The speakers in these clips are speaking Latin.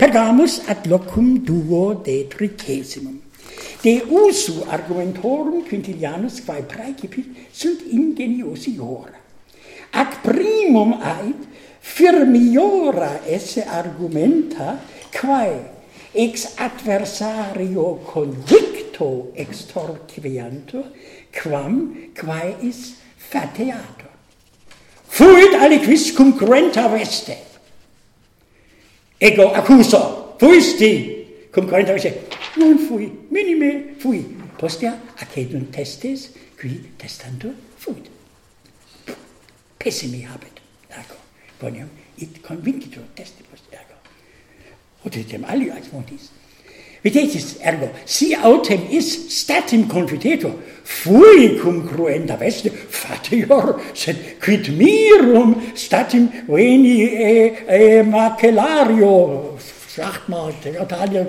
Pergamus ad locum duo de tricesimum. De usu argumentorum Quintilianus quae praecipit sunt ingeniosiora. Ac primum ait firmiora esse argumenta quae ex adversario convicto extorquiantur quam quae is fateator. Fuit aliquis cum cruenta veste, ego accuso, fuisti, cum Corinto dice, non fui, minime fui, postea accedunt testes, qui testantur fuit. Pessimi habet, ergo, bonium, it convincitur testibus ergo. Ut etem alias montis, Videtis ergo, si autem is statim confitetur, fui cum cruenta veste fatior, sed quid mirum statim veni e, e macellario, sagt mal, Italia,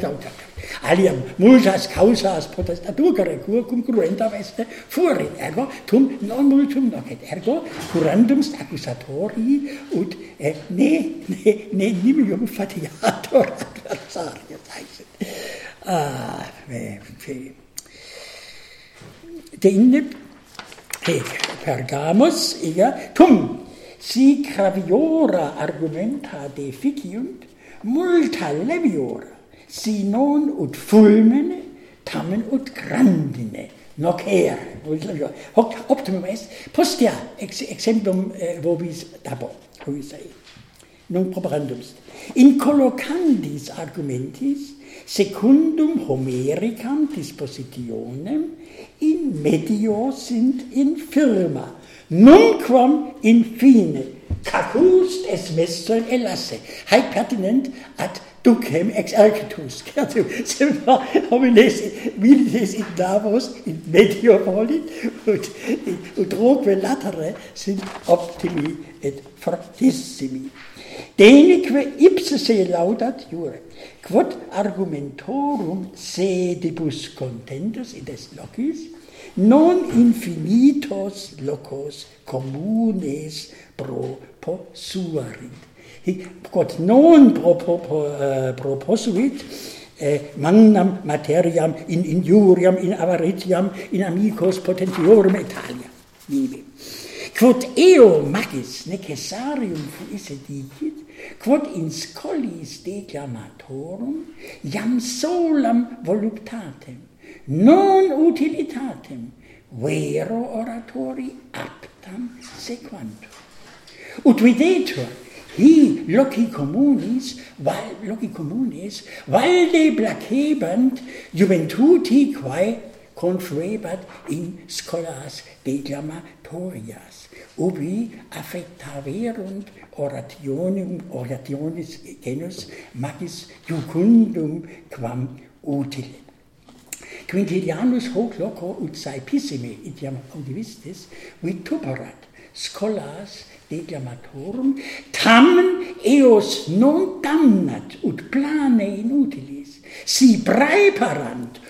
aliam multas causas potestatur recur cum cruenta veste fuerit, ergo tum non multum nocet, ergo curandum accusatori ut eh, ne, ne, ne nimium fatiator adversarius, Ah, sì. Deinde e Pergamos ega cum si graviora argumenta deficiunt multa leviora si non ut fulmine tamen ut grandine noc ere hoc optimum est postea ex, exemplum eh, vobis dabo hoc sei non properandum in collocandis argumentis secundum homericam dispositionem in medio sint in firma. Nunquam in fine cacust es messer elasse. Haec pertinent ad ducem ex ercitus certum semper homines milites in davos in medio volit ut ut roque latere sint optimi et fortissimi denique ipse se laudat jure, quod argumentorum sedibus contentus in est locis, non infinitos locos communes proposuarit. Hic quod non propopo, uh, eh, proposuit, eh, magnam materiam in injuriam in avaritiam in amicos potentiorum Italia. Vivi quod eo magis necessarium fuisse dicit, quod in scolis declamatorum, iam solam voluptatem, non utilitatem, vero oratori aptam sequantur. Ut videtur, hi loci communis, val, loci communes, valde placebant juventuti quae confluebat in scholas declamatorias, ubi affectaverunt orationum orationis genus magis jucundum quam utile. Quintilianus hoc loco ut saepissime itiam audivistis vituperat scholas declamatorum tamen eos non damnat ut plane inutilis si praeparant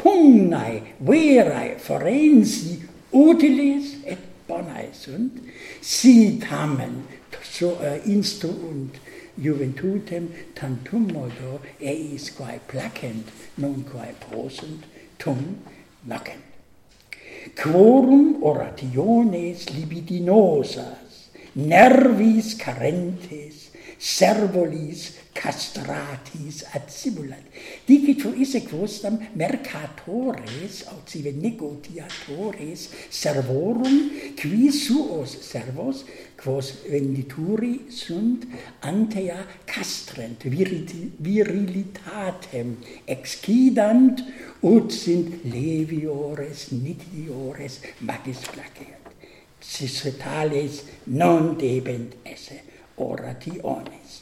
pugnae verae forensi utilis et bonae sunt, si tamen so uh, instruunt juventutem tantum modo eis quae placent, non quae prosunt, tum nocent. Quorum orationes libidinosas, nervis carentes, servolis castratis ad simulat. Dicitu isse quostam mercatores, aut sive negotiatores servorum, qui suos servos, quos vendituri sunt antea castrent viriti, virilitatem excidant ut sint leviores nitiores magis placeat Tales non debent esse orationes.